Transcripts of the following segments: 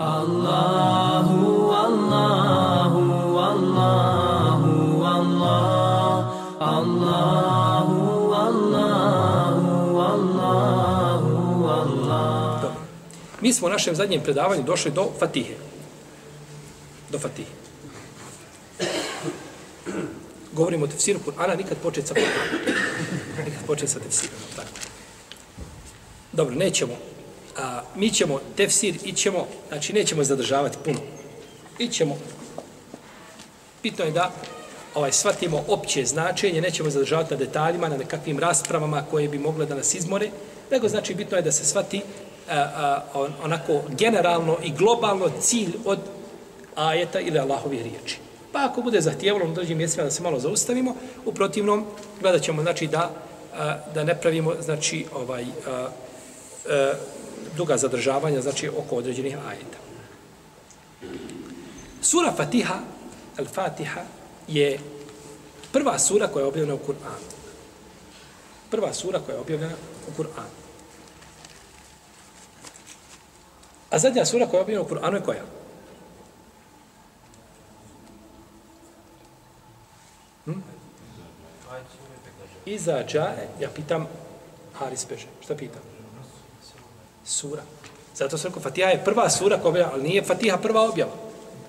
Allahu, Allahu, Allahu, Allah, Allahu, Allahu, Allahu, Allah. Mi smo u našem zadnjem predavanju došli do Fatihe. Do Fatihe. Govorimo o tefsiru Kur'ana, nikad početi sa Kur'anom. Nikad početi sa tefsirom. Tako. Dobro, nećemo a, mi ćemo tefsir i ćemo, znači nećemo zadržavati puno. I ćemo, bitno je da ovaj, shvatimo opće značenje, nećemo zadržavati na detaljima, na nekakvim raspravama koje bi mogle da nas izmore, nego znači bitno je da se shvati a, a, on, onako generalno i globalno cilj od ajeta ili Allahove riječi. Pa ako bude zahtijevalo na dođim mjestima da se malo zaustavimo, u protivnom gledat ćemo znači, da, a, da ne pravimo znači, ovaj, a, a, duga zadržavanja, znači oko određenih ajeta. Sura Fatiha, Al-Fatiha, je prva sura koja je objavljena u Kur'anu. Prva sura koja je objavljena u Kur'anu. A zadnja sura koja je objavljena u Kur'anu je koja? Hm? Iza džaje, ja pitam Haris Peže, šta pitam? Sura. Zato sam rekao, Fatiha je prva sura koja objava, ali nije Fatiha prva objava.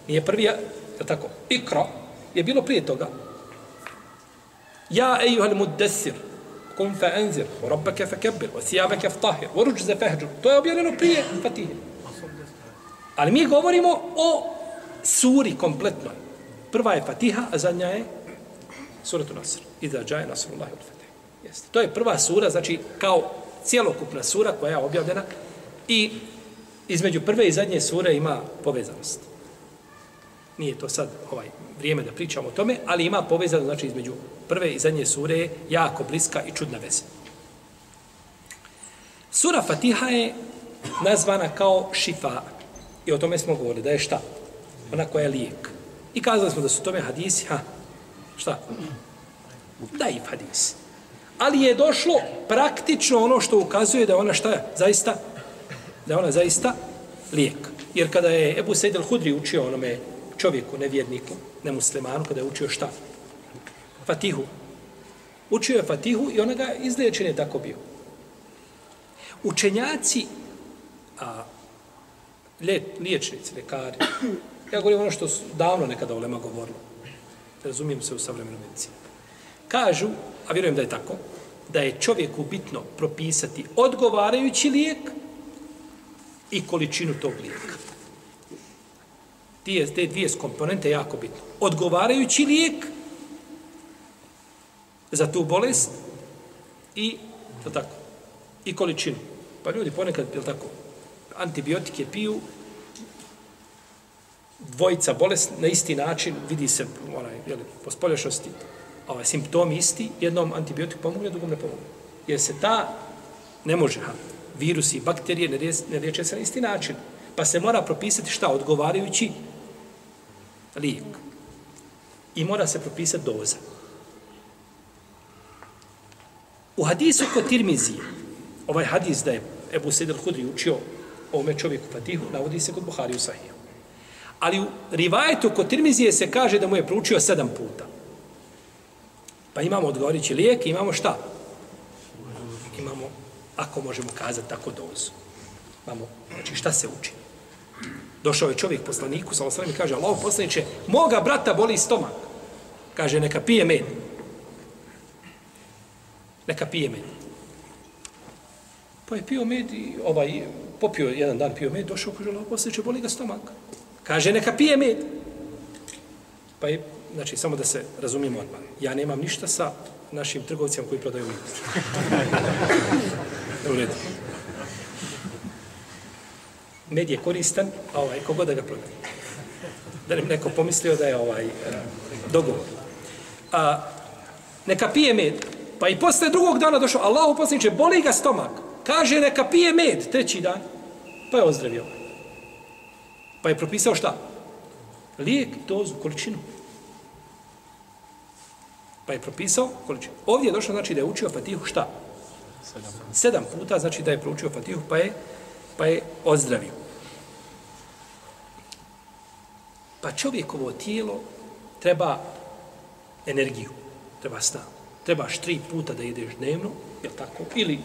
Nije prvi, je tako? Ikra je bilo prije toga. Ja, ejuhal muddesir, kum fa enzir, u rabbeke fa kebir, u sijabeke fa tahir, u ruđze fehđu. To je objavljeno prije Fatihe. Ali mi govorimo o suri kompletnoj. Prva je Fatiha, a zadnja je suratu Nasr. Iza džaje Nasrullahi ul Fatiha. Jeste. To je prva sura, znači kao cijelokupna sura koja je objavljena I između prve i zadnje sure ima povezanost. Nije to sad ovaj vrijeme da pričamo o tome, ali ima povezanost, znači između prve i zadnje sure je jako bliska i čudna veza. Sura Fatiha je nazvana kao šifa. I o tome smo govorili, da je šta? Ona koja je lijek. I kazali smo da su tome hadisi, ha, šta? Da i hadisi. Ali je došlo praktično ono što ukazuje da ona šta je? Zaista da ona zaista lijek. Jer kada je Ebu Sejd al-Hudri učio onome čovjeku, nevjerniku, nemuslimanu, kada je učio šta? Fatihu. Učio je Fatihu i ona ga izliječen je tako bio. Učenjaci, a, ljet, liječnici, lekari, ja govorim ono što su davno nekada Olema govorilo, razumijem se u savremenu medicinu, kažu, a vjerujem da je tako, da je čovjeku bitno propisati odgovarajući lijek, i količinu tog lijeka. Tije, te dvije komponente jako bitno. Odgovarajući lijek za tu bolest i to tako, i količinu. Pa ljudi ponekad, je tako, antibiotike piju, dvojica bolest na isti način, vidi se onaj, jeli, po spolješnosti, ovaj, simptomi isti, jednom antibiotik pomogne, drugom ne pomogne. Jer se ta ne može, ha, virusi i bakterije ne, riješ, ne liječe se na isti način. Pa se mora propisati šta odgovarajući lijek. I mora se propisati doza. U hadisu kod Tirmizije, ovaj hadis da je Ebu Sedel Hudri učio ovome čovjeku Fatihu, navodi se kod Buhari u Sahiju. Ali u rivajetu kod Tirmizije se kaže da mu je proučio sedam puta. Pa imamo odgovarajući lijek, imamo šta? Imamo ako možemo kazati tako dozu. Mamo, znači šta se uči? Došao je čovjek poslaniku, sa osrem i kaže, Allah poslaniće, moga brata boli stomak. Kaže, neka pije med. Neka pije med. Pa je pio med i ovaj, popio jedan dan pio med, došao, kaže, Allah poslaniće, boli ga stomak. Kaže, neka pije med. Pa je, znači, samo da se razumijemo odmah. Ja nemam ništa sa našim trgovcima koji prodaju med. U redu. Med je koristan, a ovaj, kogod da ga prodaje. Da li neko pomislio da je ovaj uh, dogovor. A, neka pije med. Pa i posle drugog dana došao, Allah uposliniče, boli ga stomak. Kaže, neka pije med, treći dan. Pa je ozdravio. Pa je propisao šta? Lijek, dozu, količinu. Pa je propisao količinu. Ovdje je došlo, znači, da je učio Fatihu šta? Sedam puta, znači da je proučio Fatihu, pa je, pa je ozdravio. Pa čovjekovo tijelo treba energiju, treba stan. Trebaš tri puta da jedeš dnevno, je tako? Ili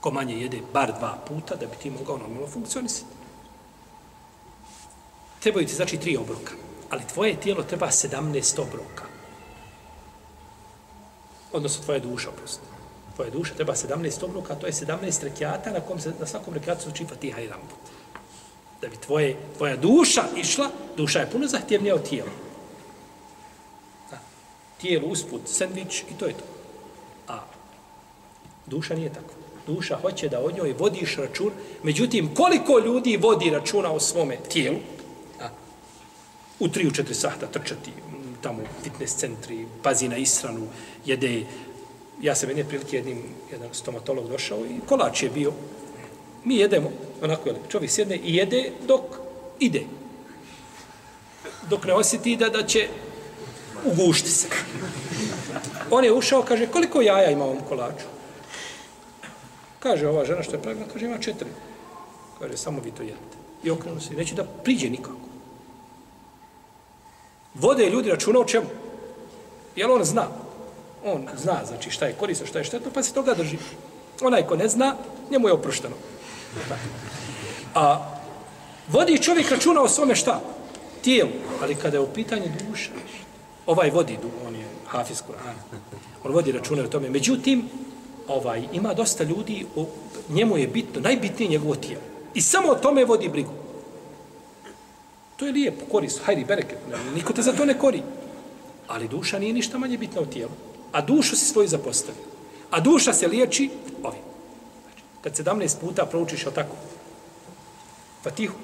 ko manje jede bar dva puta da bi ti mogao normalno funkcionisati. Trebaju ti znači tri obroka, ali tvoje tijelo treba 17 obroka. Odnosno tvoja duša, oprosti. Tvoja duša treba 17 obroka, to je 17 rekiata na, kom se, na svakom rekiatu se uči Fatiha jedan put. Da bi tvoje, tvoja duša išla, duša je puno zahtjevnija od tijela. Da. Tijelo usput, sandvič i to je to. A duša nije tako. Duša hoće da od njoj vodiš račun. Međutim, koliko ljudi vodi računa o svome tijelu, a, u 3-4 sata trčati tamo fitness centri, pazi na isranu, jede ja sam jedne prilike jednim, jedan stomatolog došao i kolač je bio. Mi jedemo, onako je čovjek sjedne i jede dok ide. Dok ne osjeti da, da će ugušti se. On je ušao, kaže, koliko jaja ima ovom kolaču? Kaže, ova žena što je pravila, kaže, ima četiri. Kaže, samo vi to jedete. I okrenu se, i neće da priđe nikako. Vode ljudi računa o čemu? Jel on zna? On zna, znači, šta je korisno, šta je štetno, pa se toga drži. Onaj ko ne zna, njemu je oprošteno. A vodi čovjek računa o svome šta? Tijelu. Ali kada je u pitanju duša, ovaj vodi, on je hafiz Kur'ana, on vodi računa o tome. Međutim, ovaj ima dosta ljudi, o, njemu je bitno, najbitnije njegovo tijelo. I samo o tome vodi brigu. To je lijepo, korisno, hajdi, bereket, niko te za to ne kori. Ali duša nije ništa manje bitna od tijela a dušu si svoju zapostavio. A duša se liječi ovim. Znači, kad 17 puta proučiš o tako, Fatihu,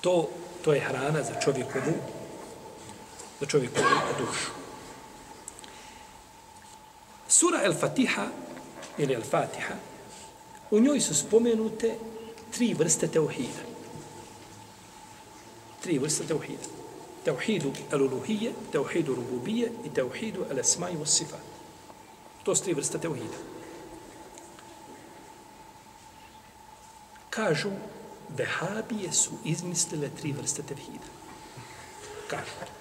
to, to je hrana za čovjekovu, za čovjekovu dušu. Sura El Fatiha, ili El Fatiha, u njoj su spomenute tri vrste teuhida. Tri vrste teuhida. Teuhidu al-uluhije, tauhidu rububije i teuhidu al-esmai wa sifat. To su tri vrste tauhida. Kažu, vehabije su izmislile tri vrste tauhida. Kažu.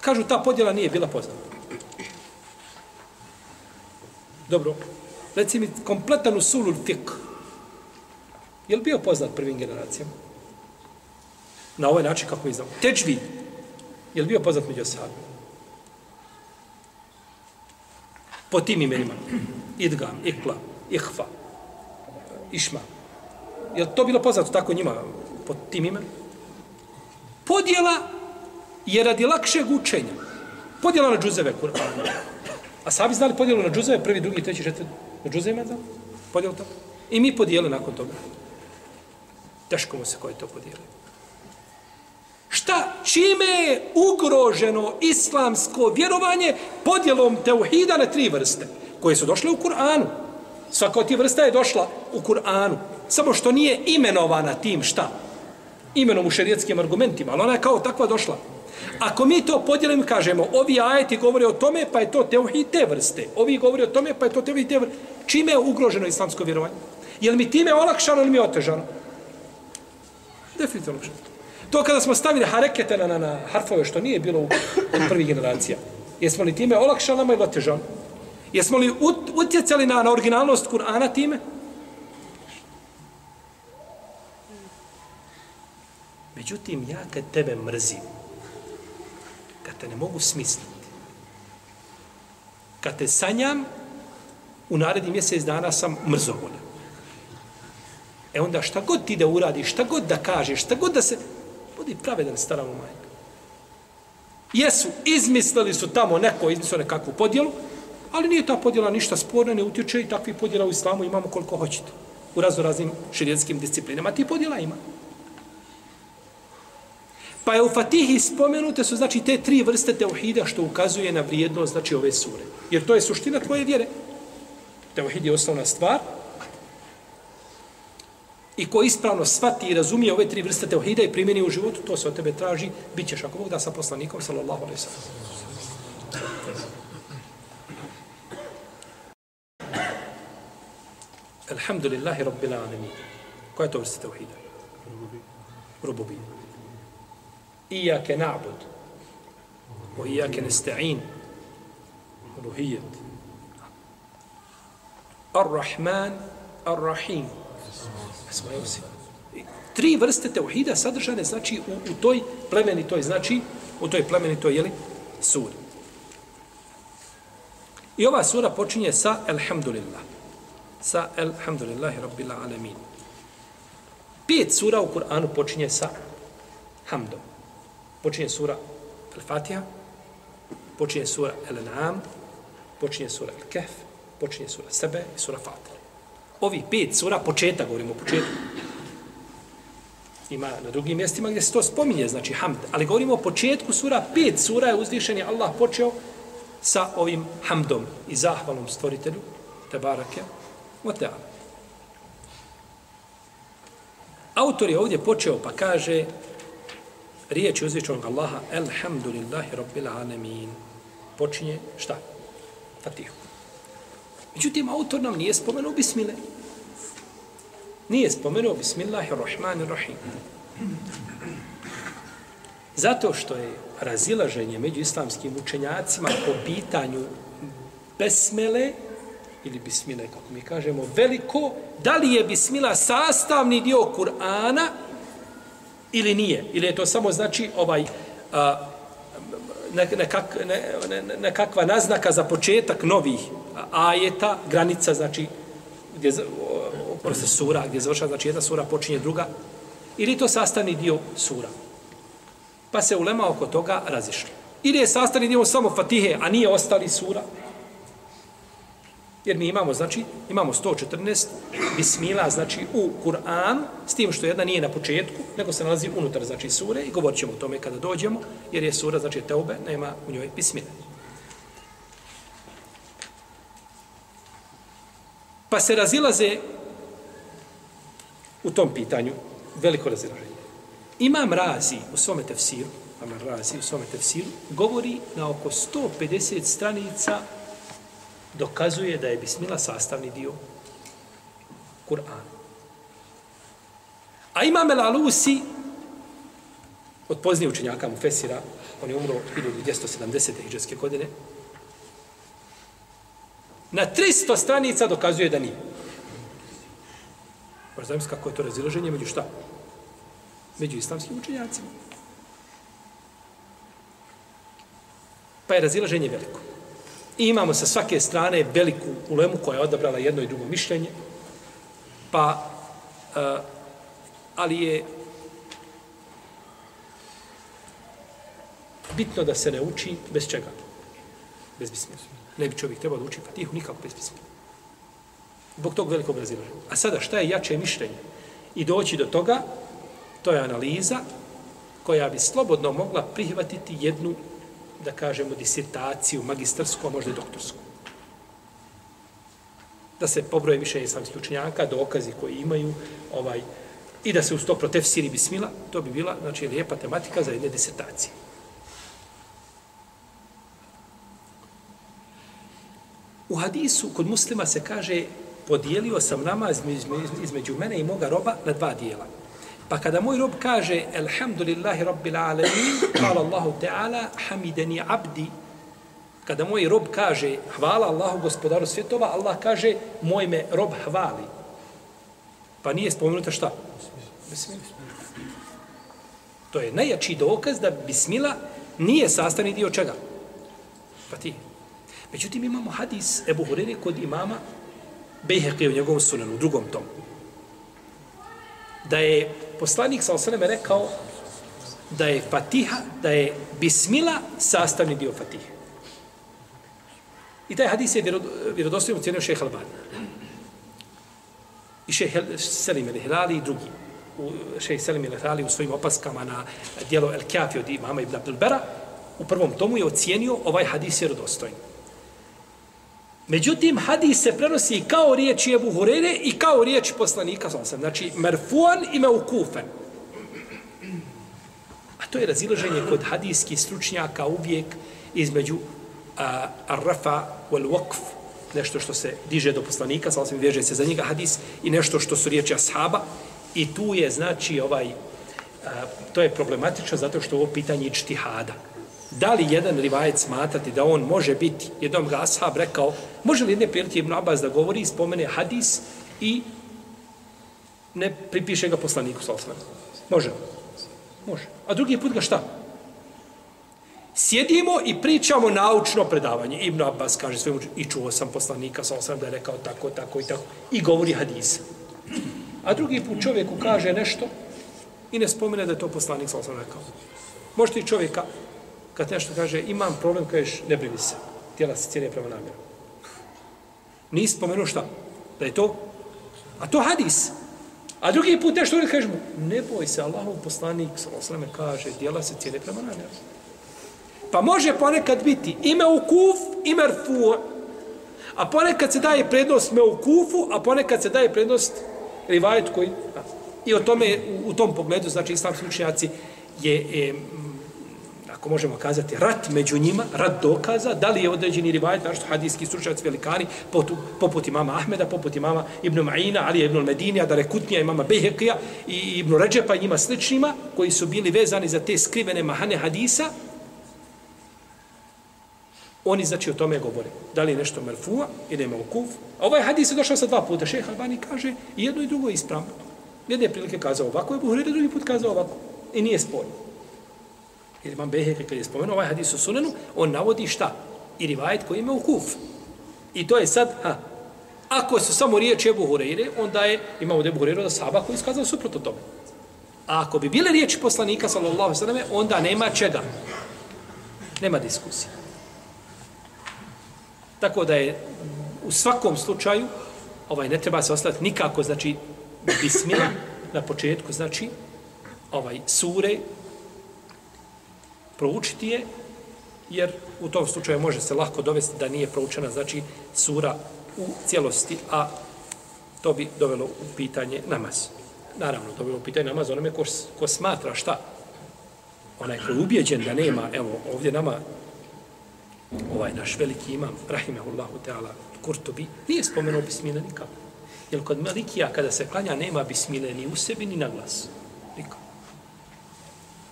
Kažu, ta podjela nije bila poznata. Dobro, reci mi kompletan usulul fiqh, Je li bio poznat prvim generacijama? Na ovaj način kako je izdao. Tečvid. Je li bio poznat među osadima? Po tim imenima. Idgam, Ikla, Ihfa, Išma. Je li to bilo poznato tako njima po tim imenima? Podjela je radi lakšeg učenja. Podjela na džuzeve Kur'ana. A sami znali podjelu na džuzeve, prvi, drugi, treći, četvrti. Na džuzeve znali? Podjelu to? I mi podijeli nakon toga. Teško mu se koji to podijeli. Šta? Čime je ugroženo islamsko vjerovanje podjelom teuhida na tri vrste koje su došle u Kur'anu? Svaka od tih vrsta je došla u Kur'anu. Samo što nije imenovana tim šta? Imenom u šerijetskim argumentima, ali ona je kao takva došla. Ako mi to podijelimo kažemo, ovi ajeti govore o tome, pa je to teuhid te vrste. Ovi govore o tome, pa je to teuhid te vrste. Čime je ugroženo islamsko vjerovanje? Je li mi time olakšano ili mi otežano? Definitivno loše. To kada smo stavili harekete na, na, na harfove, što nije bilo u prvih generacija, jesmo li time olakšali nama ili otežali? Jesmo li utjecali na, na originalnost Kur'ana time? Međutim, ja kad tebe mrzim, kad te ne mogu smisliti, kad te sanjam, u naredni mjesec dana sam mrzovoljan. E onda šta god ti da uradiš, šta god da kažeš, šta god da se... Budi pravedan staramo majka. Jesu, izmislili su tamo neko, izmislili nekakvu podjelu, ali nije ta podjela ništa sporna, ne utječe i takvi podjela u islamu imamo koliko hoćete. U razno raznim širijetskim disciplinama. Ti podjela ima. Pa je u Fatihi spomenute su znači te tri vrste teuhida što ukazuje na vrijednost znači ove sure. Jer to je suština tvoje vjere. Teuhid je osnovna stvar, i ko ispravno svati i razumije ove tri vrste teohida i primjeni u životu, to se od tebe traži, bit ćeš ako Bog da sa poslanikom, sallallahu alaihi sallam. Alhamdulillahi Rabbil Alamin. Koja je to vrsta tevhida? Rububija. Iyake na'bud. O iyake nesta'in. Ruhijet. Ar-Rahman, Ar-Rahim. Svoje i Tri vrste teuhida sadržane, znači, u, u toj plemenitoj, znači, u toj plemenitoj, jeli, suri. I ova sura počinje sa Elhamdulillah. Sa Elhamdulillahi Rabbil Alamin. Pet sura u Kur'anu počinje sa Hamdom. Počinje sura Al-Fatiha, počinje sura Al-An'am, počinje sura Al-Kahf, počinje sura Sebe i sura Fatir. Ovi pet sura, početak, govorimo o početku. Ima na drugim mjestima gdje se to spominje, znači hamd. Ali govorimo o početku sura, pet sura je uzvišen je Allah počeo sa ovim hamdom i zahvalom stvoritelju, te barake, o teala. Autor je ovdje počeo pa kaže riječ uzvišenog Allaha Elhamdulillahi Rabbil Alamin. Počinje šta? Fatihu. Međutim, autor nam nije spomenuo bismile. Nije spomenuo Bismillahirrahmanirrahim. Zato što je razilaženje među islamskim učenjacima po pitanju besmele ili bismile, kako mi kažemo, veliko, da li je bismila sastavni dio Kur'ana ili nije. Ili je to samo znači ovaj a, nekak, ne, ne, nekakva naznaka za početak novih ajeta, granica, znači, gdje, proste sura, gdje završava, znači jedna sura počinje druga, ili to sastavni dio sura. Pa se ulema oko toga razišli. Ili je sastavni dio samo Fatihe, a nije ostali sura. Jer mi imamo, znači, imamo 114 bismila, znači, u Kur'an, s tim što jedna nije na početku, nego se nalazi unutar, znači, sure i govorit ćemo o tome kada dođemo, jer je sura, znači, teube, nema u njoj bismila. Pa se razilaze u tom pitanju veliko razilaženje. Imam Razi u svome tefsiru, Amar Razi u svome tefsiru, govori na oko 150 stranica dokazuje da je bismila sastavni dio Kur'ana. A Imam El Alusi, od poznije učenjaka mu Fesira, on je umro 1270. hiđarske godine, na 300 stranica dokazuje da nije. Pa znam kako je to razilaženje među šta? Među islamskim učenjacima. Pa je razilaženje veliko. I imamo sa svake strane veliku ulemu koja je odabrala jedno i drugo mišljenje. Pa, uh, ali je bitno da se ne uči bez čega? Bez bismila. Ne bi čovjek trebao da uči fatihu nikako bez bismila. Zbog tog velikog razilaženja. A sada šta je jače mišljenje? I doći do toga, to je analiza koja bi slobodno mogla prihvatiti jednu, da kažemo, disertaciju, magistarsku, a možda i doktorsku. Da se pobroje više islamskih učenjaka, dokazi koji imaju, ovaj, i da se uz to protefsiri bismila, to bi bila, znači, lijepa tematika za jedne disertacije. U hadisu kod muslima se kaže podijelio sam namaz između, između mene i moga roba na dva dijela. Pa kada moj rob kaže Alhamdulillahi Rabbil Alamin, hvala Allahu Teala, hamideni abdi, kada moj rob kaže hvala Allahu gospodaru svjetova, Allah kaže moj me rob hvali. Pa nije spomenuta šta? Bismillah. To je najjači dokaz da bismila nije sastavni dio čega? Pa ti. Međutim, imamo hadis Ebu Hurere kod imama Bejheqi u njegovom sunanu, u drugom tomu. Da je poslanik sa osaneme rekao da je Fatiha, da je Bismila sastavni dio Fatihe. I taj hadis je vjerodostojno cijenio šeha Albani. I šeha Selim el-Hilali i drugi. Šeha Selim el-Hilali u svojim opaskama na dijelo El-Kjafi od imama Ibn Abdelbera, u prvom tomu je ocijenio ovaj hadis vjerodostojno. Međutim, hadis se prenosi kao riječi Ebu Hurere i kao riječi poslanika. Znači, merfuan i meukufen. A to je razilaženje kod hadijskih stručnjaka uvijek između ar-rafa wal waqf nešto što se diže do poslanika, sa osim veže se za njega hadis, i nešto što su riječi ashaba, i tu je, znači, ovaj, a, to je problematično zato što ovo pitanje ičtihada. Da li jedan rivajet smatrati da on može biti, jednom ga ashab rekao, može li jedne prilike Ibn Abbas da govori, spomene hadis i ne pripiše ga poslaniku, sa osam. Može. Može. A drugi put ga šta? Sjedimo i pričamo naučno predavanje. Ibn Abbas kaže svemu, i čuo sam poslanika, sa osam da je rekao tako, tako i tako. I govori hadis. A drugi put čovjeku kaže nešto i ne spomene da je to poslanik, sa osam rekao. Možete i čovjeka, kad nešto kaže, imam problem, kažeš, ne brivi se. Tijela se cijene prema namjeru. Nisi spomenuo šta? Da je to? A to hadis. A drugi put nešto ne kažemo, ne boj se, Allahov poslanik, sallam kaže, djela se cijene prema namjeru. Pa može ponekad biti ime u kuf i merfu. A ponekad se daje prednost me u kufu, a ponekad se daje prednost rivajet koji... I o tome, u, u tom pogledu, znači islamski učenjaci je, je ako možemo kazati, rat među njima, rat dokaza, da li je određeni rivajet, našto hadijski stručnjaci velikani, poput, poput imama Ahmeda, poput imama Ibn Ma'ina, Ali Ibn Medinija, da rekutnija imama Behekija i Ibn Ređepa i njima sličnima, koji su bili vezani za te skrivene mahane hadisa, Oni znači o tome govore. Da li je nešto merfua ili je maukuf. A ovaj hadis je došao sa dva puta. Šeha Albani kaže i jedno i drugo je ispravno. Jedne prilike kazao ovako, je Buhari drugi put kazao ovako. I nije sporno. Jer imam Beheke kad je spomenuo ovaj hadis u sunanu, on navodi šta? I rivajet koji ima ukuf. I to je sad, ha, ako su samo riječi Ebu Hureyre, onda je, imamo Ebu Hureyre da sahaba koji je skazao suprotno tome. A ako bi bile riječi poslanika, sallallahu sallam, onda nema čega. Nema diskusije. Tako da je u svakom slučaju ovaj ne treba se ostati nikako znači bismila na početku znači ovaj sure proučiti je jer u tom slučaju može se lako dovesti da nije proučena znači sura u cijelosti a to bi dovelo u pitanje namaz. Naravno, dovelo u pitanje namaz onome ko, ko smatra šta? Onaj ko je ubjeđen da nema, evo, ovdje nama ovaj naš veliki imam, rahimehullahu ta'ala, Kurtobi, nije spomenuo bismile nikako. Jer kod Malikija, kada se klanja, nema bismile ni u sebi, ni na glasu.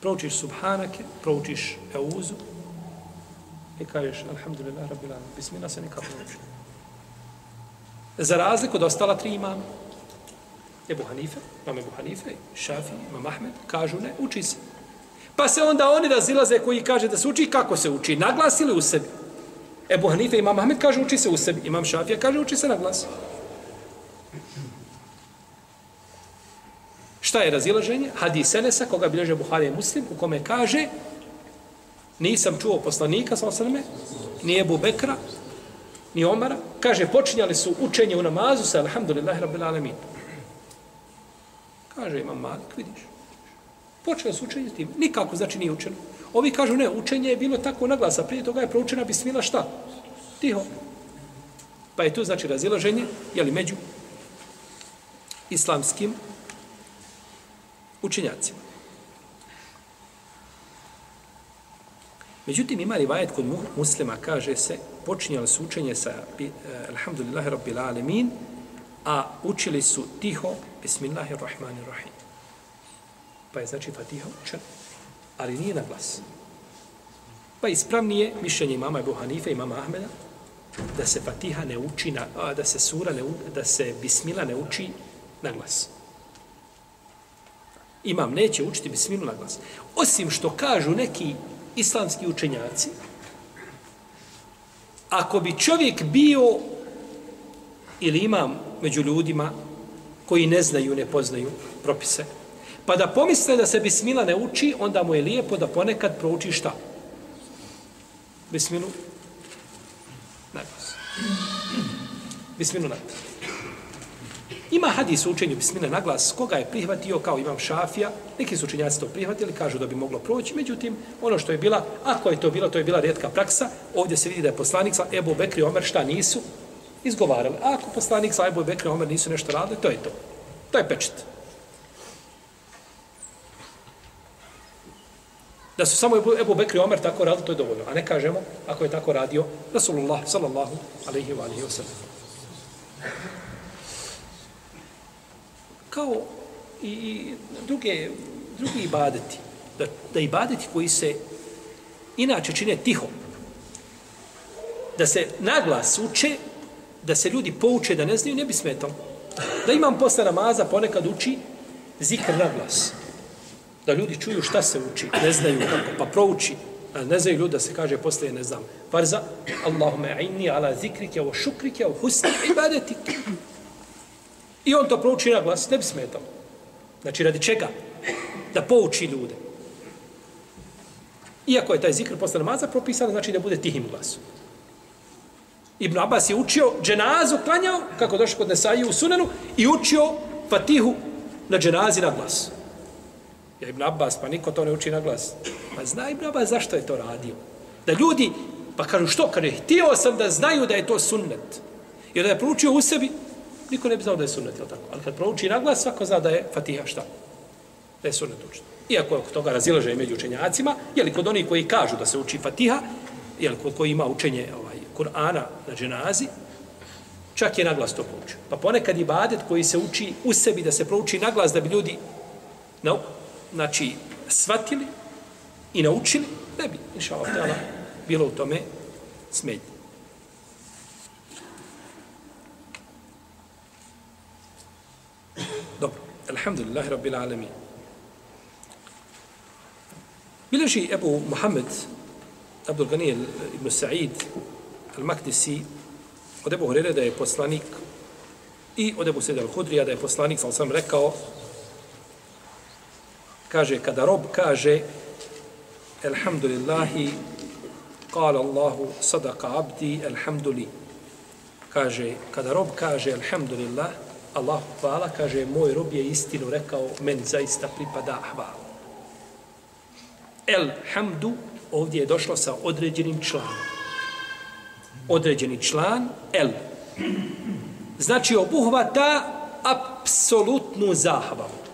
Proučiš subhanake, proučiš euzu, i kažeš, alhamdulillah, rabbil alamin. Bismillah se nikako prouči. Za razliku od ostala tri imama, Ebu Hanife, imam Ebu Hanife, Šafi, imam Ahmed, kažu ne, uči se. Pa se onda oni razilaze koji kaže da se uči kako se uči, na ili u sebi. Ebu Hanife, imam Ahmed kaže uči se u sebi, imam Šafija kaže uči se na glas. Šta je razilaženje? Hadis Enesa, koga bilježe Buharija Muslim, u kome kaže nisam čuo poslanika, sa osrme, ni Ebu Bekra, ni Omara, kaže, počinjali su učenje u namazu sa alhamdulillahi rabbil alamin. Kaže, imam Malik, vidiš. Počeo su učenje tim. Nikako, znači nije učeno. Ovi kažu, ne, učenje je bilo tako naglasa. Prije toga je proučena bismila šta? Tiho. Pa je tu, znači, razilaženje, jeli, među islamskim učenjacima. Međutim, ima rivajet kod muslima, kaže se, počinjali su učenje sa eh, Alhamdulillahi Rabbil Alemin, a učili su tiho Bismillahirrahmanirrahim pa je znači Fatiha učen, ali nije na glas. Pa ispravnije mišljenje mama Ebu Hanife i mama Ahmeda da se Fatiha ne uči, na, a, da se sura ne, da se Bismila ne uči na glas. Imam neće učiti Bismilu na glas. Osim što kažu neki islamski učenjaci, ako bi čovjek bio ili imam među ljudima koji ne znaju, ne poznaju propise, Pa da pomisle da se bismila ne uči, onda mu je lijepo da ponekad prouči šta? Bismilu na glas. Bismilu na glas. Ima hadis u učenju bismila na glas, koga je prihvatio kao imam šafija, neki su učenjaci to prihvatili, kažu da bi moglo proći, međutim, ono što je bila, ako je to bilo, to je bila redka praksa, ovdje se vidi da je poslanik sa Ebu Bekri Omer šta nisu izgovarali. A ako poslanik sa Ebu Bekri Omer nisu nešto radili, to je to. To je pečet. Da su samo Ebu, Bekri Omer tako radili, to je dovoljno. A ne kažemo, ako je tako radio, Rasulullah, sallallahu alaihi wa alaihi wa sallam. Kao i, i druge, drugi ibadeti. Da, da ibadeti koji se inače čine tiho. Da se naglas uče, da se ljudi pouče da ne znaju, ne bi smetalo. Da imam posle namaza ponekad uči zikr naglas. Da ljudi čuju šta se uči, ne znaju kako, pa prouči. A ne znaju ljudi da se kaže posle, ne znam, farza, Allahume inni ala zikrike o šukrike o husni ibadetike. I on to prouči na glas, ne bi smetalo. Znači, radi čega? Da pouči ljude. Iako je taj zikr posle namaza propisan, znači da bude tihim glasom. Ibn Abbas je učio dženazu, klanjao, kako došlo kod Nesaji u Sunanu, i učio Fatihu na dženazi na glas. Ja Ibn Abbas, pa niko to ne uči na glas. Pa zna Ibn Abbas zašto je to radio. Da ljudi, pa kažu što, kaže, htio sam da znaju da je to sunnet. Jer da je proučio u sebi, niko ne bi znao da je sunnet, jel tako? Ali kad prouči na glas, svako zna da je Fatiha šta? Da je sunnet učiti. Iako je oko toga razilaže među učenjacima, je li kod onih koji kažu da se uči Fatiha, je li kod koji ima učenje ovaj, Kur'ana na dženazi, čak je naglas to proučio. Pa ponekad i badet koji se uči u sebi da se prouči naglas da bi ljudi na, znači, svatili i naučili, ne bi, inša Allah, bilo u tome smetnje. Dobro. Alhamdulillahi Rabbil Alamin. Bileži Ebu Muhammed Abdul Gani ibn Sa'id al-Makdisi od Ebu Hurere da je poslanik i od Ebu Sede al-Hudrija da je poslanik, sam sam rekao, kaže, kada rob kaže Alhamdulillahi kala Allahu sadaka abdi alhamduli kaže, kada rob kaže Alhamdulillah Allah hvala, kaže, moj rob je istinu rekao, meni zaista pripada hvala. El hamdu ovdje je došlo sa određenim članom. Određeni član, el. Znači, obuhvata apsolutnu zahvalu.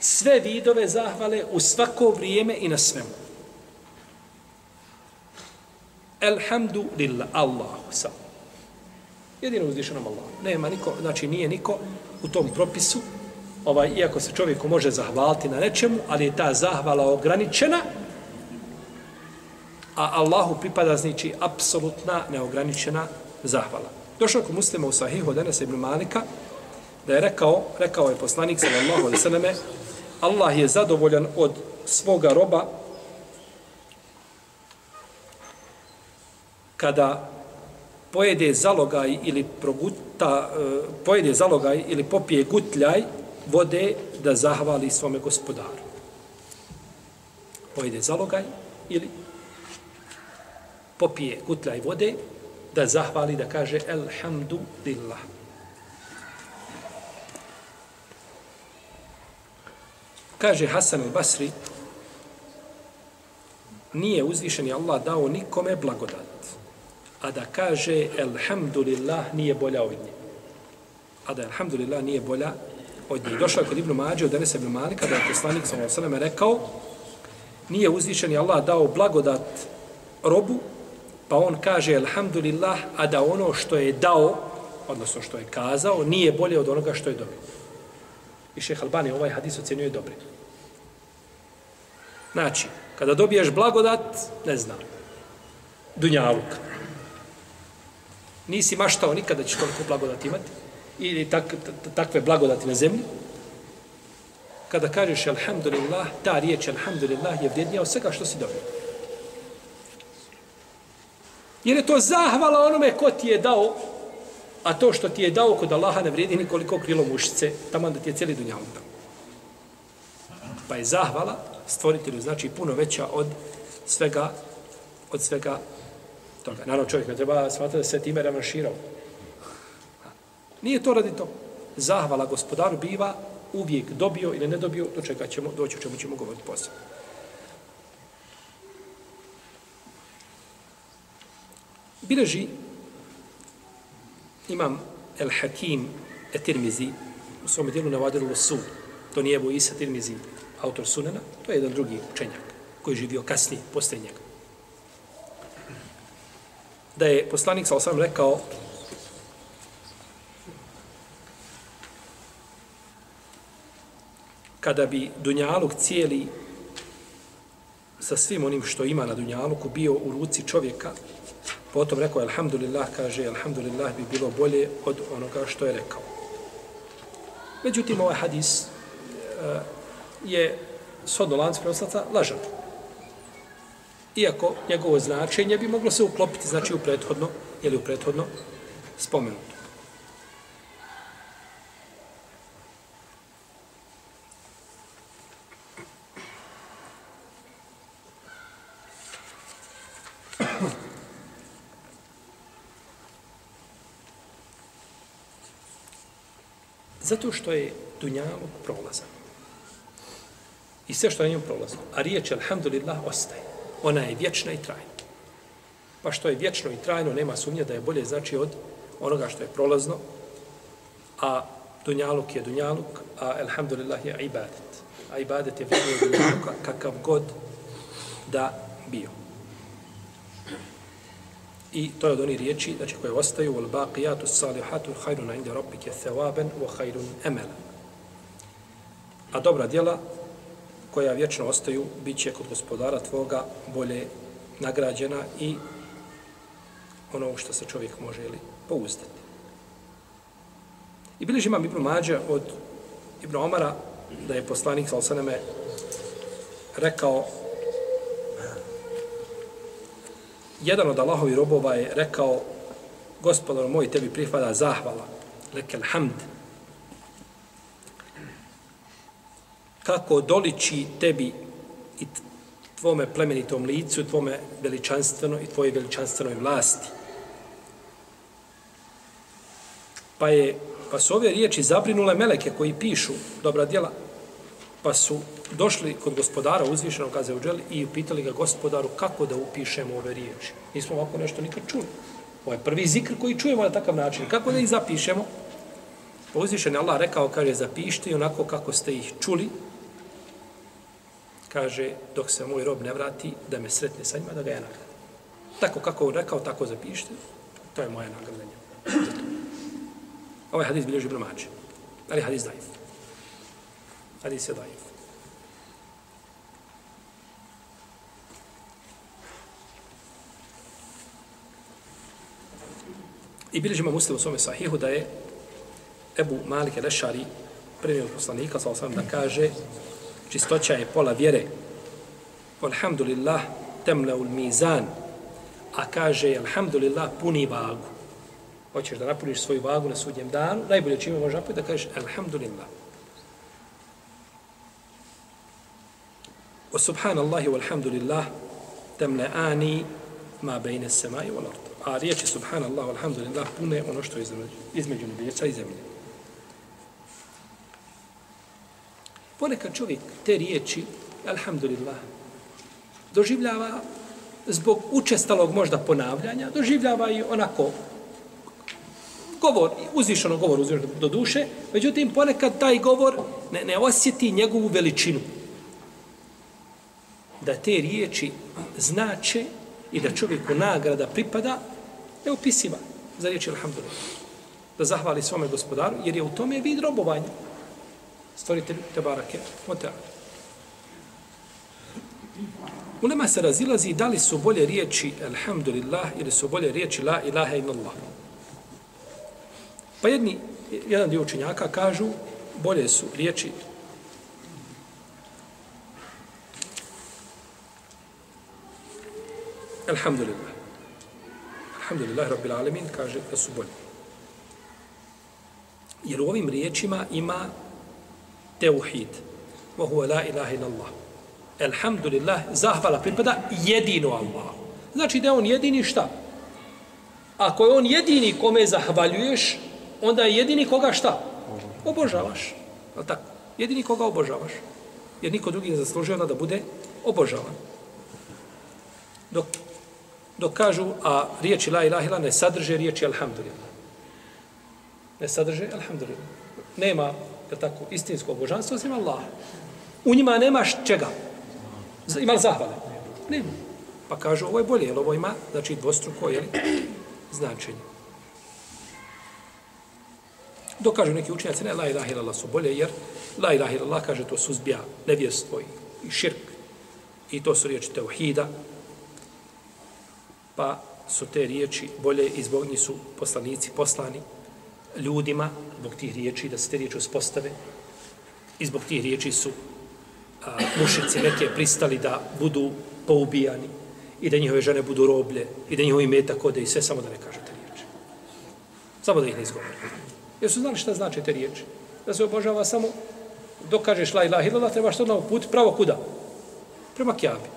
Sve vidove zahvale u svako vrijeme i na svemu. Elhamdu lillah, Allahu sallam. Jedino uzvišenom Allahu. Nema niko, znači nije niko u tom propisu, ovaj, iako se čovjeku može zahvaliti na nečemu, ali je ta zahvala ograničena, a Allahu pripada znači apsolutna neograničena zahvala. Došao kod muslima u sahihu danas ibn Malika da je rekao, rekao je poslanik sallallahu alejhi ve selleme Allah je zadovoljan od svoga roba kada pojede zalogaj ili proguta, e, pojede zalogaj ili popije gutljaj vode da zahvali svome gospodaru. Pojede zalogaj ili popije gutljaj vode da zahvali, da kaže Elhamdulillah. Kaže Hasan al-Basri, nije uzvišeni Allah dao nikome blagodat, a da kaže Elhamdulillah nije bolja od nje. A da Elhamdulillah nije bolja od nje. Došao je kod Ibnu Mađe od Denesa Ibnu Malika, da je poslanik sa Osaleme rekao, nije uzvišeni Allah dao blagodat robu, pa on kaže Elhamdulillah, a da ono što je dao, odnosno što je kazao, nije bolje od onoga što je dobio. I šeh Albani ovaj hadis ocjenjuje dobre. Znači, kada dobiješ blagodat, ne znam, dunjaluk. Nisi maštao nikada da ćeš toliko blagodat imati, ili tak, takve blagodati na zemlji, kada kažeš alhamdulillah, ta riječ alhamdulillah je vrijednija od svega što si dobio. Jer je to zahvala onome ko ti je dao A to što ti je dao kod Allaha ne vrijedi nikoliko krilo mušice, tamo da ti je cijeli dunjavn dao. Pa je zahvala stvoritelju, znači puno veća od svega, od svega toga. Naravno čovjek ne treba smatrati da se time revanširao. Nije to radi to. Zahvala gospodaru biva uvijek dobio ili ne dobio, do čega ćemo, doći o čemu ćemo govoriti posebno. Bileži imam El Hakim Etirmizi u svom dijelu navadir u. To nije Ebu Isa Tirmizi, autor sunena, to je jedan drugi učenjak koji je živio kasnije, poslije njega. Da je poslanik sa osam rekao kada bi Dunjaluk cijeli sa svim onim što ima na Dunjaluku bio u ruci čovjeka, potom rekao, alhamdulillah, kaže, alhamdulillah bi bilo bolje od onoga što je rekao. Međutim, ovaj hadis uh, je sodno lanc prenoslaca lažan. Iako njegovo značenje bi moglo se uklopiti, znači u prethodno, ili u prethodno spomenuto. Zato što je dunjalog prolazan. I sve što je njom prolazno. A riječ, alhamdulillah, ostaje. Ona je vječna i trajna. Pa što je vječno i trajno, nema sumnje da je bolje znači od onoga što je prolazno, a dunjaluk je dunjaluk, a alhamdulillah je ibadet. A ibadet je vrednije dunjaluka kakav god da bio. I to je od onih riječi, znači koje ostaju, wal baqiyatu salihatu khairun inda rabbika thawaban wa khairun amala. A dobra djela koja vječno ostaju, bit će kod gospodara tvoga bolje nagrađena i ono što se čovjek može ili pouzdati. I biliž imam Ibn Mađa od Ibn Omara da je poslanik sa rekao jedan od Allahovi robova je rekao gospodar moj tebi prihvada zahvala lekel hamd kako doliči tebi i tvome plemenitom licu, tvome veličanstveno i tvoje veličanstvenoj vlasti. Pa je pa su ove riječi zabrinule meleke koji pišu dobra djela, pa su došli kod gospodara uzvišenog Azeođeli i upitali ga gospodaru kako da upišemo ove riječi. Nismo ovako nešto nikad čuli. Ovo je prvi zikr koji čujemo na takav način. Kako da ih zapišemo? Pa uzvišen Allah rekao, kaže, zapišite onako kako ste ih čuli, kaže, dok se moj rob ne vrati, da me sretne sa njima, da ga ja nagradim. Tako kako on rekao, tako zapišite. To je moja nagradanja. Ovaj hadis bilježi bromače. Ali hadis daif. Hadis je daif. I bilježimo muslim u svome sahihu da je Ebu Malik el-Ešari poslanika, sa osam da kaže čistoća je pola vjere. Alhamdulillah, temle ul mizan. A kaže, alhamdulillah, puni vagu. Hoćeš da napuniš svoju vagu na sudnjem danu, najbolje čime možeš napuniti da kažeš, alhamdulillah. Wa subhanallahi walhamdulillah, temle ani ma bejne semai wal ard. A riječi subhanallah, alhamdulillah, pune ono što je između nebjeca i zemlje. Ponekad čovjek te riječi, alhamdulillah, doživljava zbog učestalog možda ponavljanja, doživljava i onako govor, uzvišeno govor uzvišeno do duše, međutim ponekad taj govor ne, ne osjeti njegovu veličinu. Da te riječi znače i da čovjeku nagrada pripada, ne upisiva za riječi alhamdulillah. Da zahvali svome gospodaru, jer je u tome vid robovanja stvoritelj Tebarake. Mota. U nama se razilazi da li su bolje riječi alhamdulillah ili su bolje riječi la ilaha illallah. Pa jedni, jedan dio učenjaka kažu bolje su riječi alhamdulillah. Alhamdulillah rabbil alamin kaže da su bolje. Jer u ovim riječima ima teuhid. Vohu la ilaha illallah. Alhamdulillah, zahvala pripada jedino Allah. Znači da je on jedini šta? Ako je on jedini kome zahvaljuješ, onda je jedini koga šta? Obožavaš. Je tako? Jedini koga obožavaš. Jer niko drugi ne zaslužuje da bude obožavan. Dok, dok kažu, a riječi la ilaha illallah ne sadrže riječi alhamdulillah. Ne sadrže alhamdulillah. Nema je tako, istinsko božanstvo osim Allah. U njima nemaš čega? Ima li zahvale? Nema. Pa kažu, ovo je bolje, jer ovo ima, znači, dvostruko, jel, značenje. Dok kažu neki učenjaci, ne, la ilaha illallah su bolje, jer la ilaha illallah, kaže, to suzbija nevjerstvo i, i širk. I to su riječi teuhida. Pa su te riječi bolje i zbog njih su poslanici poslani ljudima, zbog tih riječi, da se te riječi uspostave. I zbog tih riječi su a, mušici neke pristali da budu poubijani i da njihove žene budu roblje i da njihovi metak ode i sve samo da ne kažete riječi. Samo da ih ne izgovore. Jer su znali šta znači te riječi. Da se obožava samo dok kažeš la ilaha illallah, trebaš to na put pravo kuda? Prema kjabi.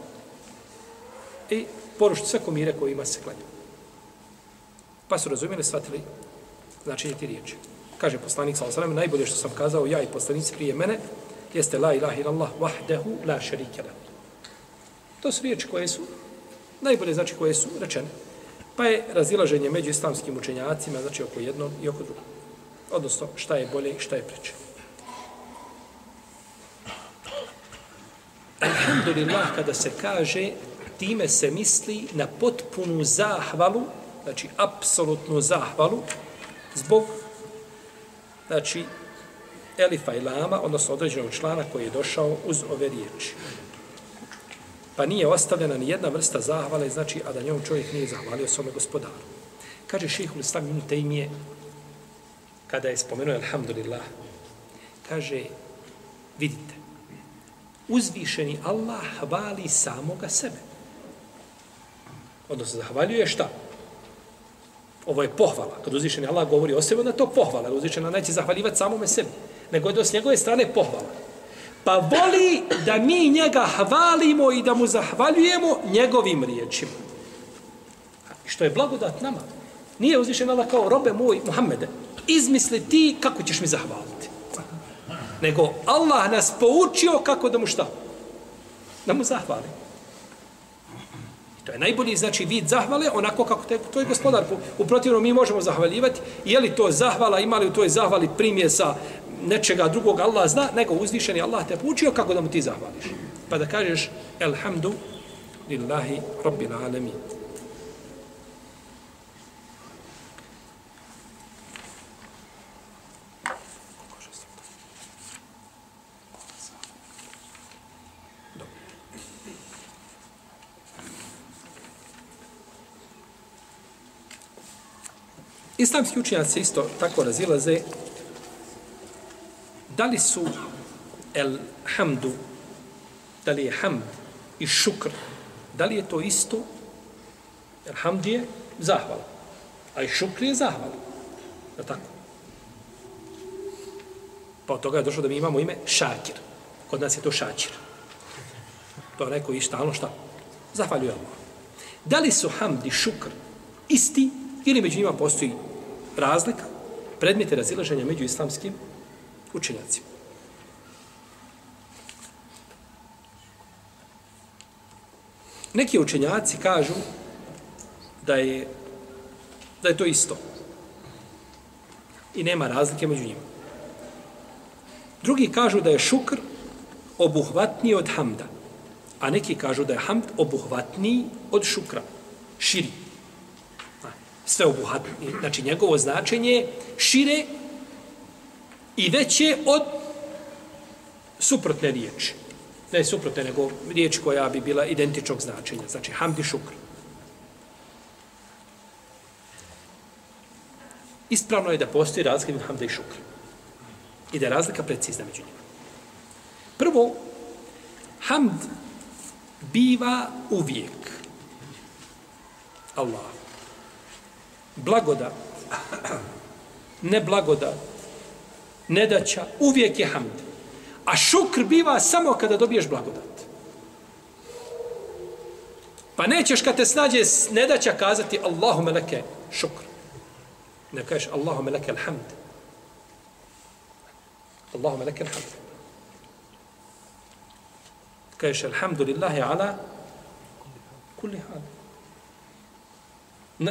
I porušiti sve komire koje ima se klanja. Pa su razumijeli, shvatili značenje ti riječi. Kaže poslanik sa osanem, najbolje što sam kazao ja i poslanici prije mene, jeste la ilaha illallah wahdahu la šarike lahu. To su riječi koje su, najbolje znači koje su rečene. Pa je razilaženje među islamskim učenjacima, znači oko jednog i oko drugog. Odnosno, šta je bolje i šta je preče. Alhamdulillah, kada se kaže, time se misli na potpunu zahvalu, znači apsolutnu zahvalu, zbog znači elifa i lama, odnosno određenog člana koji je došao uz ove riječi. Pa nije ostavljena ni jedna vrsta zahvale, znači, a da njom čovjek nije zahvalio svome gospodaru. Kaže šehhul islam ibn Tejmije, kada je spomenuo Alhamdulillah, kaže, vidite, uzvišeni Allah hvali samoga sebe. Odnosno, zahvaljuje šta? Ovo je pohvala. Kad uzvišeni Allah govori o sebi, onda to pohvala. Uzvišeni Allah neće zahvaljivati samome sebi. Nego je to s njegove strane pohvala. Pa voli da mi njega hvalimo i da mu zahvaljujemo njegovim riječima. Što je blagodat nama. Nije uzvišen Allah kao robe moj Muhammede. Izmisli ti kako ćeš mi zahvaliti. Nego Allah nas poučio kako da mu šta? Da mu zahvalimo. To je najbolji znači vid zahvale, onako kako te, to je gospodar. U protivnom mi možemo zahvaljivati. Je li to zahvala, ima li u toj zahvali primjesa nečega drugog Allah zna, nego uzvišeni Allah te poučio kako da mu ti zahvališ. Pa da kažeš, Elhamdu lillahi rabbil alamin. Islamski učenjaci isto tako razilaze da li su el hamdu, da li je hamd i šukr, da li je to isto? Jer hamd je zahvala, a i šukr je zahvala. Je tako? Pa od toga je došlo da mi imamo ime šakir. Kod nas je to šakir. To je neko i stalno šta? Zahvaljuje Allah. Da li su hamd i šukr isti ili među njima postoji razlika? Predmete razilaženja među islamskim učenjacima. Neki učenjaci kažu da je da je to isto. I nema razlike među njima. Drugi kažu da je šukr obuhvatniji od hamda. A neki kažu da je hamd obuhvatniji od šukra. Širi sveobuhatni. Znači njegovo značenje šire i veće od suprotne riječi. Ne suprotne, nego riječ koja bi bila identičnog značenja. Znači, hamd i šukr. Ispravno je da postoji razlika između hamda i šukr. I da je razlika precizna među njima. Prvo, hamd biva uvijek. Allah blagodat, ne blagodat, nedaća, uvijek je hamd. A šukr biva samo kada dobiješ blagodat. Pa nećeš kad te snađe nedaća kazati Allahume leke šukr. Ne kažeš Allahume leke alhamd. Allahume leke alhamd. Kažeš alhamdulillahi ala kulli hal.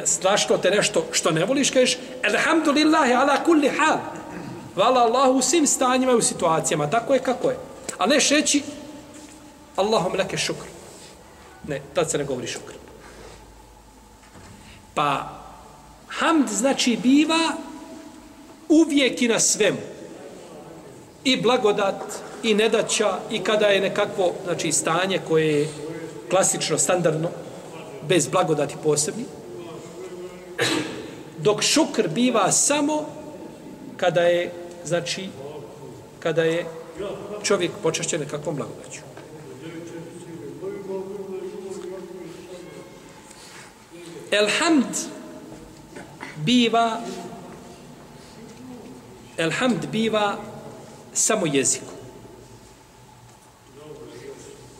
Strašno te nešto što ne voliš, kažeš Elhamdulillahi ala kulli hal. Hvala Allahu u svim stanjima i u situacijama. Tako je kako je. A ne šeći Allahum leke šukr. Ne, tad se ne govori šukr. Pa, hamd znači biva uvijek i na svemu. I blagodat, i nedaća, i kada je nekakvo znači, stanje koje je klasično, standardno, bez blagodati posebni. Dok šukr biva samo kada je, znači, kada je čovjek počašćen nekakvom blagodaću. Elhamd biva Elhamd biva samo jezikom.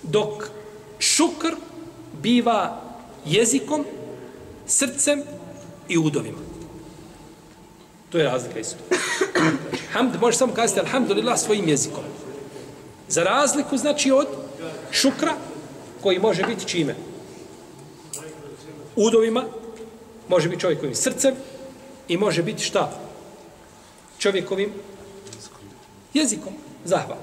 Dok šukr biva jezikom, srcem i udovima. To je razlika isto. Znači, hamd može samo kazati alhamdulillah svojim jezikom. Za razliku znači od šukra koji može biti čime? Udovima, može biti čovjekovim srcem i može biti šta? Čovjekovim jezikom. Zahval.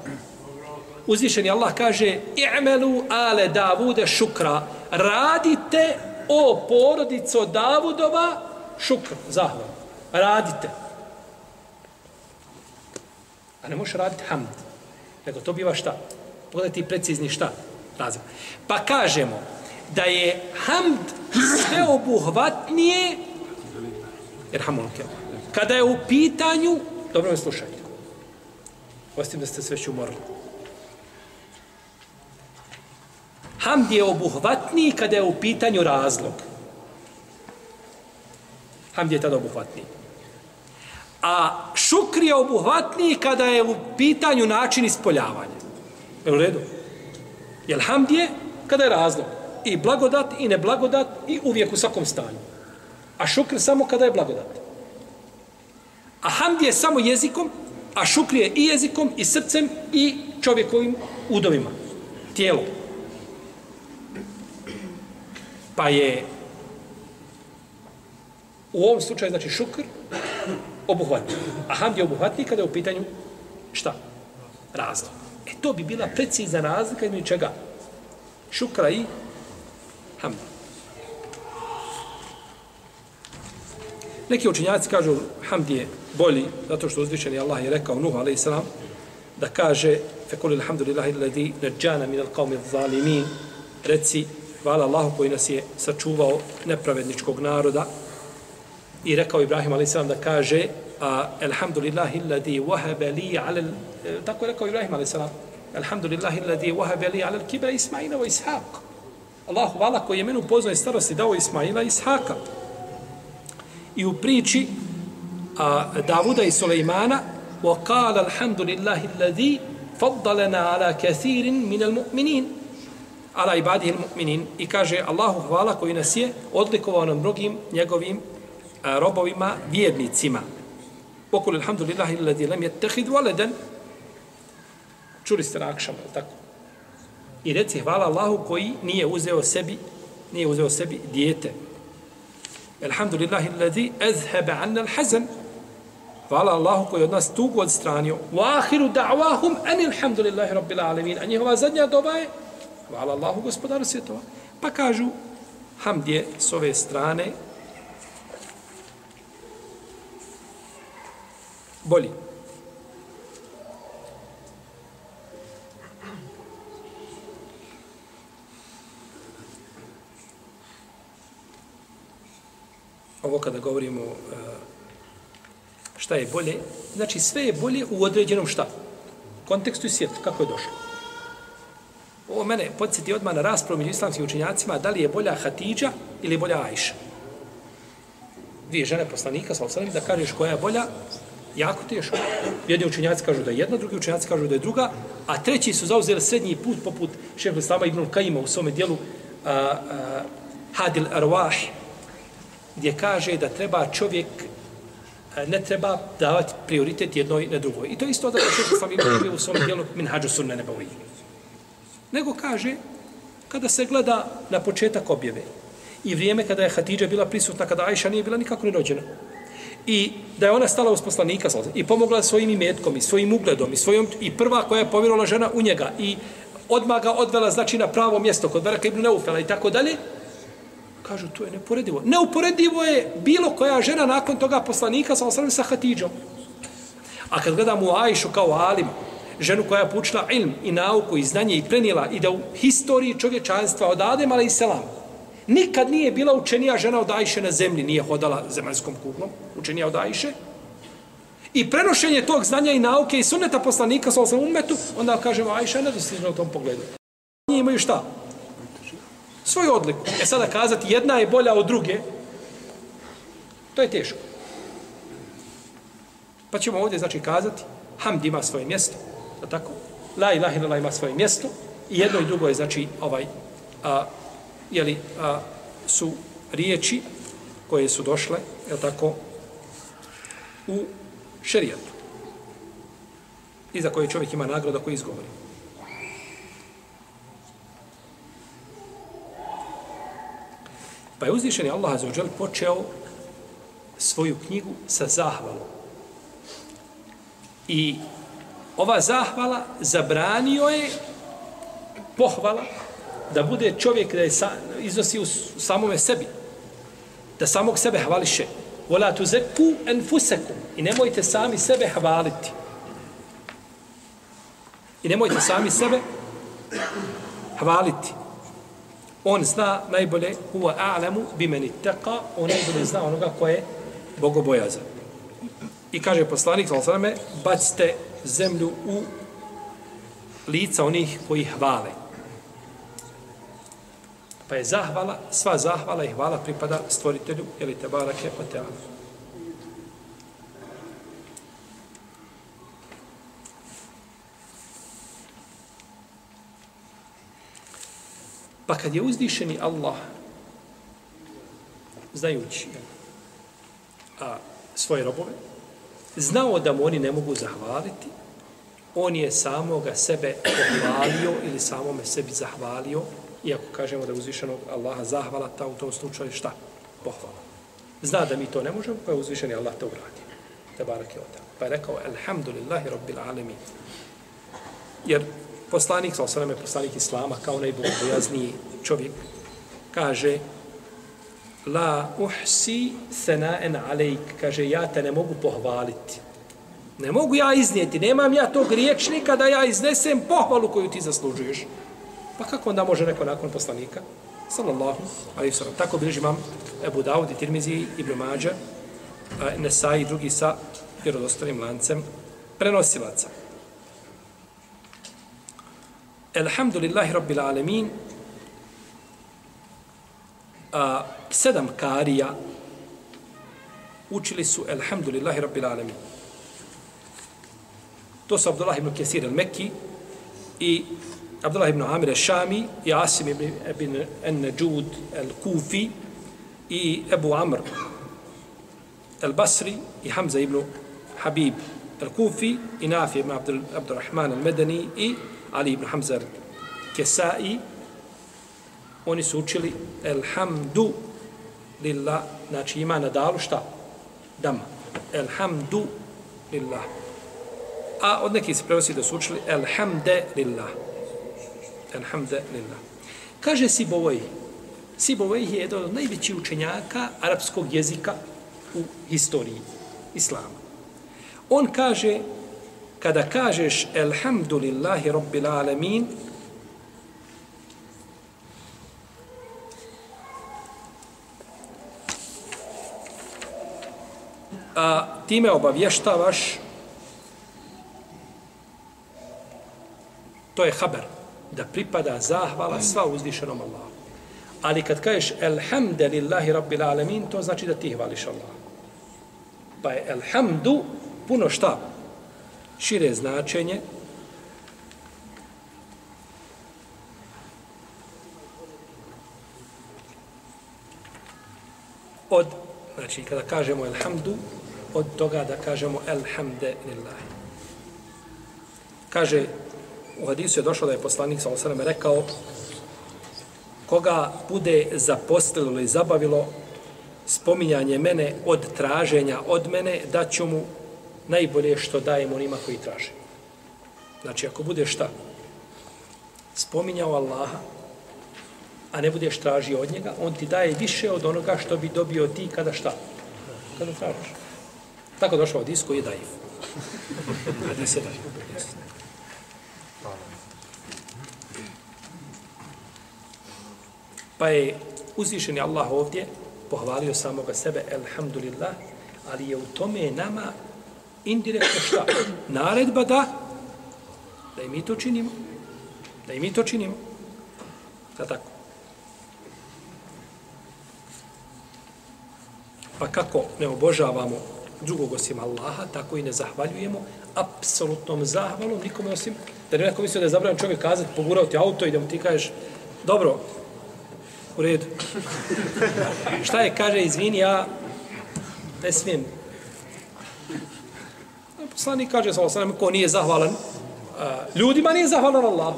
Uzvišeni Allah kaže i'melu ale Davude šukra. Radite o porodico Davudova šukr. Zahval. Radite. A ne možeš raditi hamd. Nego to biva šta? Pogledaj ti precizni šta? Razum. Pa kažemo da je hamd sveobuhvatnije jer hamulke. Kada je u pitanju, dobro me slušajte, ostim da ste sve ću umorili. Hamd je obuhvatniji kada je u pitanju razlog. Hamd je tada obuhvatniji. A šukr je obuhvatniji kada je u pitanju način ispoljavanja. Je u redu? Jer hamd je kada je razlog. I blagodat i neblagodat i uvijek u svakom stanju. A šukr samo kada je blagodat. A hamd je samo jezikom, a šukr je i jezikom, i srcem, i čovjekovim udovima. Tijelom. Pa je u ovom slučaju, znači šukr, obuhvatni. A hamd je obuhvatni kada je u pitanju šta? Razlog. E to bi bila precizna razlika između čega? Šukra i hamd. Neki učinjaci kažu hamd je bolji zato što uzvišeni Allah je rekao Nuhu a.s. da kaže fekul ilhamdulillahi alladhi najjana min alqawmi adh-dhalimin reci hvala Allahu koji nas je sačuvao nepravedničkog naroda i rekao Ibrahim a.s. da kaže a alhamdulillahi alladhi wahaba li ala tako je rekao Ibrahim a.s. alhamdulillahi alladhi wahaba li ala al-kibra Ismaila wa Ishaq Allah hvala koji je menu poznao starosti dao Ismaila i Ishaqa i u priči a, Davuda i Sulejmana وقال الحمد لله الذي فضلنا على كثير من المؤمنين على عباده المؤمنين i kaže Allahu hvala koji nas je odlikovao na mnogim njegovim a, robovima vjernicima Pokul alhamdulillahi alladhi lam yattakhid waladan čuli ste na akšamu, tako? I reci hvala Allahu koji nije uzeo sebi nije uzeo sebi dijete. Alhamdulillahi alladhi azhaba 'anna al-hazan Hvala Allahu koji od nas tugu odstranio. Wa akhiru da'wahum an alhamdulillahi rabbil alamin. A njihova zadnja doba je hvala Allahu gospodaru svjetova. Pa kažu hamd je s ove strane bolji. Ovo kada govorimo e, šta je bolje, znači sve je bolje u određenom šta? Kontekstu i svijetu, kako je došlo. Ovo mene podsjeti odmah na raspravu među islamskim učinjacima da li je bolja Hatidža ili bolja Ajša. Dvije žene poslanika, sa da kažeš koja je bolja, jako teško. Jedni učenjaci kažu da je jedna, drugi učenjaci kažu da je druga, a treći su zauzeli srednji put poput šeha Islama Ibn Kajima u svome dijelu a, a, Hadil Arwah, gdje kaže da treba čovjek ne treba davati prioritet jednoj na drugoj. I to isto da će sam imao u svom dijelu Minhađu sunne nebovi. Nego kaže, kada se gleda na početak objave i vrijeme kada je Hatidža bila prisutna, kada Ajša nije bila nikako ni rođena, i da je ona stala uz poslanika i pomogla svojim imetkom i svojim ugledom i svojom i prva koja je povjerovala žena u njega. I odmah ga odvela, znači, na pravo mjesto, kod Beraka ibn Neufela i tako dalje, kažu, to je neporedivo. Neuporedivo je bilo koja žena nakon toga poslanika, sa osram sa Hatidžom. A kad gledamo u Ajšu kao Alima, ženu koja je poučila ilm i nauku i znanje i prenijela i da u historiji čovječanstva od Adema i Selam nikad nije bila učenija žena od Ajše na zemlji, nije hodala zemaljskom kuglom, učenija od Ajše, i prenošenje tog znanja i nauke i suneta poslanika sa osam umetu, onda kažemo Ajša je nedostižna u tom pogledu. Nije imaju šta? Svoju odliku. E sada kazati jedna je bolja od druge, to je teško. Pa ćemo ovdje znači kazati Hamd ima svoje mjesto, da tako? La ilaha illallah ima svoje mjesto i jedno i drugo je znači ovaj a, jeli, a, su riječi koje su došle, je tako, u šerijatu. I za koje čovjek ima nagrada koji izgovori. Pa je uzvišen je Allah Azzawajal počeo svoju knjigu sa zahvalom. I ova zahvala zabranio je pohvala da bude čovjek da je sa, iznosi u samome sebi. Da samog sebe hvališe. Vola tu zeku enfusekum. I nemojte sami sebe hvaliti. I nemojte sami sebe hvaliti. On zna najbolje huwa a'lamu bimeni taqa, on najbolje zna onoga ko je bogobojazan. I kaže poslanik sallallahu alejhi ve bacite zemlju u lica onih koji hvale. Pa je zahvala, sva zahvala i hvala pripada stvoritelju, ili te barake o teala. Pa kad je uzdišeni Allah, znajući a, svoje robove, znao da mu oni ne mogu zahvaliti, on je samoga sebe pohvalio ili samome sebi zahvalio iako kažemo da je uzvišenog Allaha zahvala, ta u tom slučaju šta? Pohvala. Zna da mi to ne možemo, pa je uzvišeni Allah to uradi. Te barak je otak. Pa je rekao, Alhamdulillahi Rabbil Alemin. Jer poslanik, sa osvrame poslanik Islama, kao najbogobojazniji čovjek, kaže, La uhsi sena'en alejk, kaže, ja te ne mogu pohvaliti. Ne mogu ja iznijeti, nemam ja tog riječnika da ja iznesem pohvalu koju ti zaslužuješ. Pa kako onda može neko nakon poslanika? Sallallahu alaihi sallam. Tako bilježi imam Ebu Dawud i Tirmizi, Ibn Mađa, Nesai i drugi sa vjerodostanim lancem prenosilaca. Elhamdulillahi Rabbil Alemin a, sedam karija učili su Elhamdulillahi Rabbil Alemin. To su Abdullah ibn Kesir al-Mekki i Abdullah ibn Amir al-Shami i Asim ibn, ibn al-Najud al-Kufi i Ebu Amr al-Basri i Hamza ibn Habib al-Kufi i Nafi ibn Abdul, Abdurrahman al-Medani i Ali ibn Hamza al-Kesai oni su učili Elhamdu lillah znači ima na dalu šta? Dama. Elhamdu lillah. A od nekih se prenosi da su učili Elhamde lillah. Alhamdulillah. Kaže Sibovoj, Sibovoj je jedan od najvećih učenjaka arapskog jezika u historiji islama. On kaže, kada kažeš Elhamdulillahi Rabbil Alamin, a time obavještavaš to je haber da pripada zahvala sva uzvišenom Allahu. Ali kad kažeš Elhamdulillahi Rabbil Alamin, to znači da ti hvališ Allah. Pa je Elhamdu puno šta? Šire značenje. Od, znači kada kažemo Elhamdu, od toga da kažemo Elhamdulillahi. Kaže u hadisu je došlo da je poslanik sa osaname rekao koga bude zaposlilo ili zabavilo spominjanje mene od traženja od mene, da ću mu najbolje što dajem onima koji traže. Znači, ako bude šta? spominjao Allaha, a ne budeš tražio od njega, on ti daje više od onoga što bi dobio ti kada šta? Kada tražiš. Tako došao od isko je daif. Hadis je daif. Pa je uzvišeni Allah ovdje pohvalio samoga sebe, elhamdulillah, ali je u tome nama indirektno šta? Naredba da da i mi to činimo. Da i mi to činimo. Da tako. Pa kako ne obožavamo drugog osim Allaha, tako i ne zahvaljujemo apsolutnom zahvalom nikome osim, da ne neko mislio da je zabran čovjek kazati, pogurao ti auto i da mu ti kažeš, dobro, u redu. Šta je, kaže, izvini, ja ne smijem. Poslanik kaže, sa osanem, ko nije zahvalan ljudima, nije zahvalan Allah.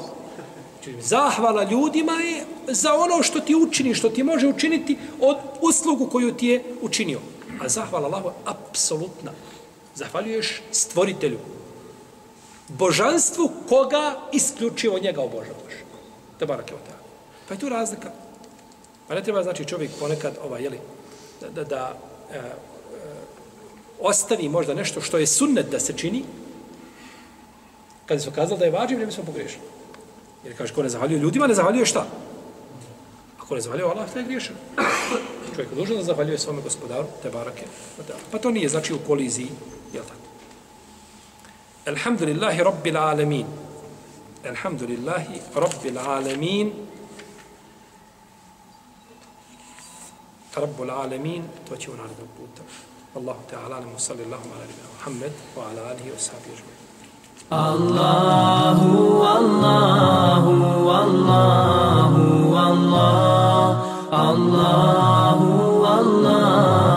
Zahvala ljudima je za ono što ti učini, što ti može učiniti od uslugu koju ti je učinio. A zahvala Allahu je apsolutna. Zahvaljuješ stvoritelju. Božanstvu koga isključivo njega obožavaš. Te je barak je Pa je tu razlika. Pa ne treba znači čovjek ponekad ovaj, jeli, da, da, da e, e, ostavi možda nešto što je sunnet da se čini, kada su kazali da je vađiv, ne bi smo pogrešili. Jer kaže, ko ne zahvaljuje ljudima, ne zahvaljuje šta? Ako ne zahvaljuje Allah, to je griješan. Čovjek je dužan da zahvaljuje svome gospodaru, te barake. Pa to nije znači u koliziji, jel tako? Alhamdulillahi rabbil alamin. Alhamdulillahi rabbil alamin. رب العالمين توتي على ربوت والله تعالى أعلم وصلى الله على نبينا محمد وعلى آله وصحبه أجمعين. الله الله الله الله الله الله